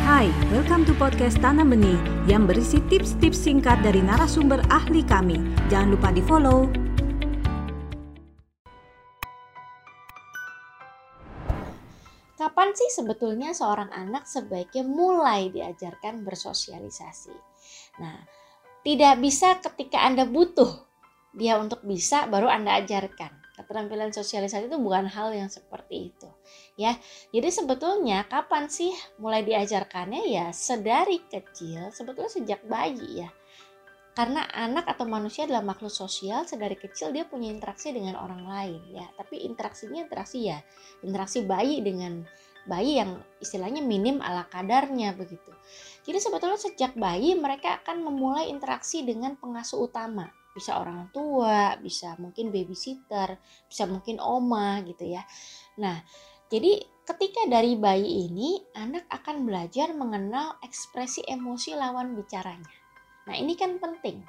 Hai, welcome to podcast Tanam Benih yang berisi tips-tips singkat dari narasumber ahli kami. Jangan lupa di follow. Kapan sih sebetulnya seorang anak sebaiknya mulai diajarkan bersosialisasi? Nah, tidak bisa ketika Anda butuh dia untuk bisa baru Anda ajarkan. Keterampilan sosialisasi itu bukan hal yang seperti itu. Ya. Jadi sebetulnya kapan sih mulai diajarkannya ya sedari kecil, sebetulnya sejak bayi ya. Karena anak atau manusia adalah makhluk sosial, sedari kecil dia punya interaksi dengan orang lain ya. Tapi interaksinya interaksi ya, interaksi bayi dengan bayi yang istilahnya minim ala kadarnya begitu. Jadi sebetulnya sejak bayi mereka akan memulai interaksi dengan pengasuh utama. Bisa orang tua, bisa mungkin babysitter, bisa mungkin oma gitu ya. Nah, jadi ketika dari bayi ini anak akan belajar mengenal ekspresi emosi lawan bicaranya. Nah, ini kan penting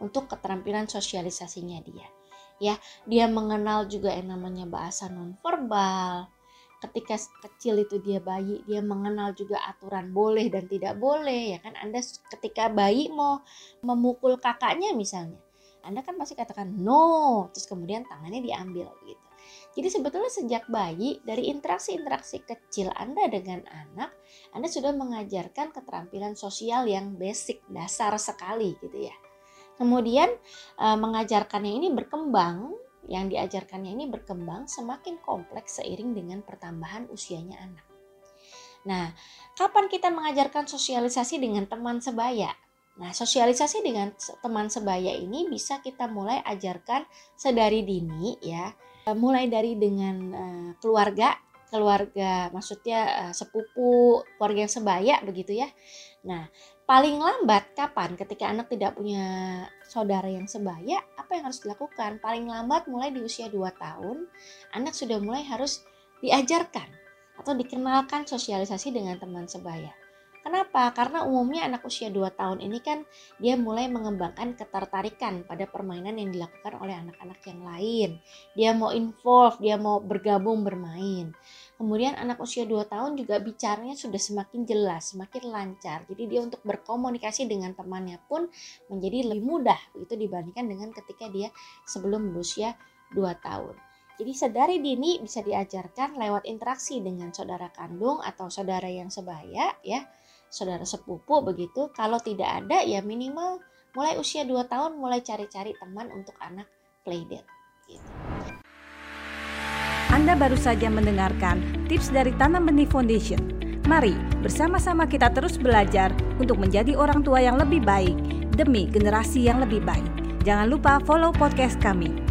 untuk keterampilan sosialisasinya dia. Ya, dia mengenal juga yang namanya bahasa nonverbal, ketika kecil itu dia bayi dia mengenal juga aturan boleh dan tidak boleh ya kan Anda ketika bayi mau memukul kakaknya misalnya Anda kan pasti katakan no terus kemudian tangannya diambil gitu jadi sebetulnya sejak bayi dari interaksi-interaksi kecil Anda dengan anak Anda sudah mengajarkan keterampilan sosial yang basic dasar sekali gitu ya kemudian eh, mengajarkannya ini berkembang yang diajarkannya ini berkembang semakin kompleks seiring dengan pertambahan usianya anak. Nah, kapan kita mengajarkan sosialisasi dengan teman sebaya? Nah, sosialisasi dengan teman sebaya ini bisa kita mulai ajarkan sedari dini ya. Mulai dari dengan uh, keluarga, keluarga maksudnya uh, sepupu, keluarga yang sebaya begitu ya. Nah, paling lambat kapan ketika anak tidak punya saudara yang sebaya apa yang harus dilakukan paling lambat mulai di usia 2 tahun anak sudah mulai harus diajarkan atau dikenalkan sosialisasi dengan teman sebaya Kenapa? Karena umumnya anak usia 2 tahun ini kan dia mulai mengembangkan ketertarikan pada permainan yang dilakukan oleh anak-anak yang lain. Dia mau involve, dia mau bergabung bermain. Kemudian anak usia 2 tahun juga bicaranya sudah semakin jelas, semakin lancar. Jadi dia untuk berkomunikasi dengan temannya pun menjadi lebih mudah begitu dibandingkan dengan ketika dia sebelum berusia 2 tahun. Jadi sedari dini bisa diajarkan lewat interaksi dengan saudara kandung atau saudara yang sebaya ya saudara sepupu begitu. Kalau tidak ada ya minimal mulai usia 2 tahun mulai cari-cari teman untuk anak playdate gitu. Anda baru saja mendengarkan tips dari Tanam Benih Foundation. Mari bersama-sama kita terus belajar untuk menjadi orang tua yang lebih baik demi generasi yang lebih baik. Jangan lupa follow podcast kami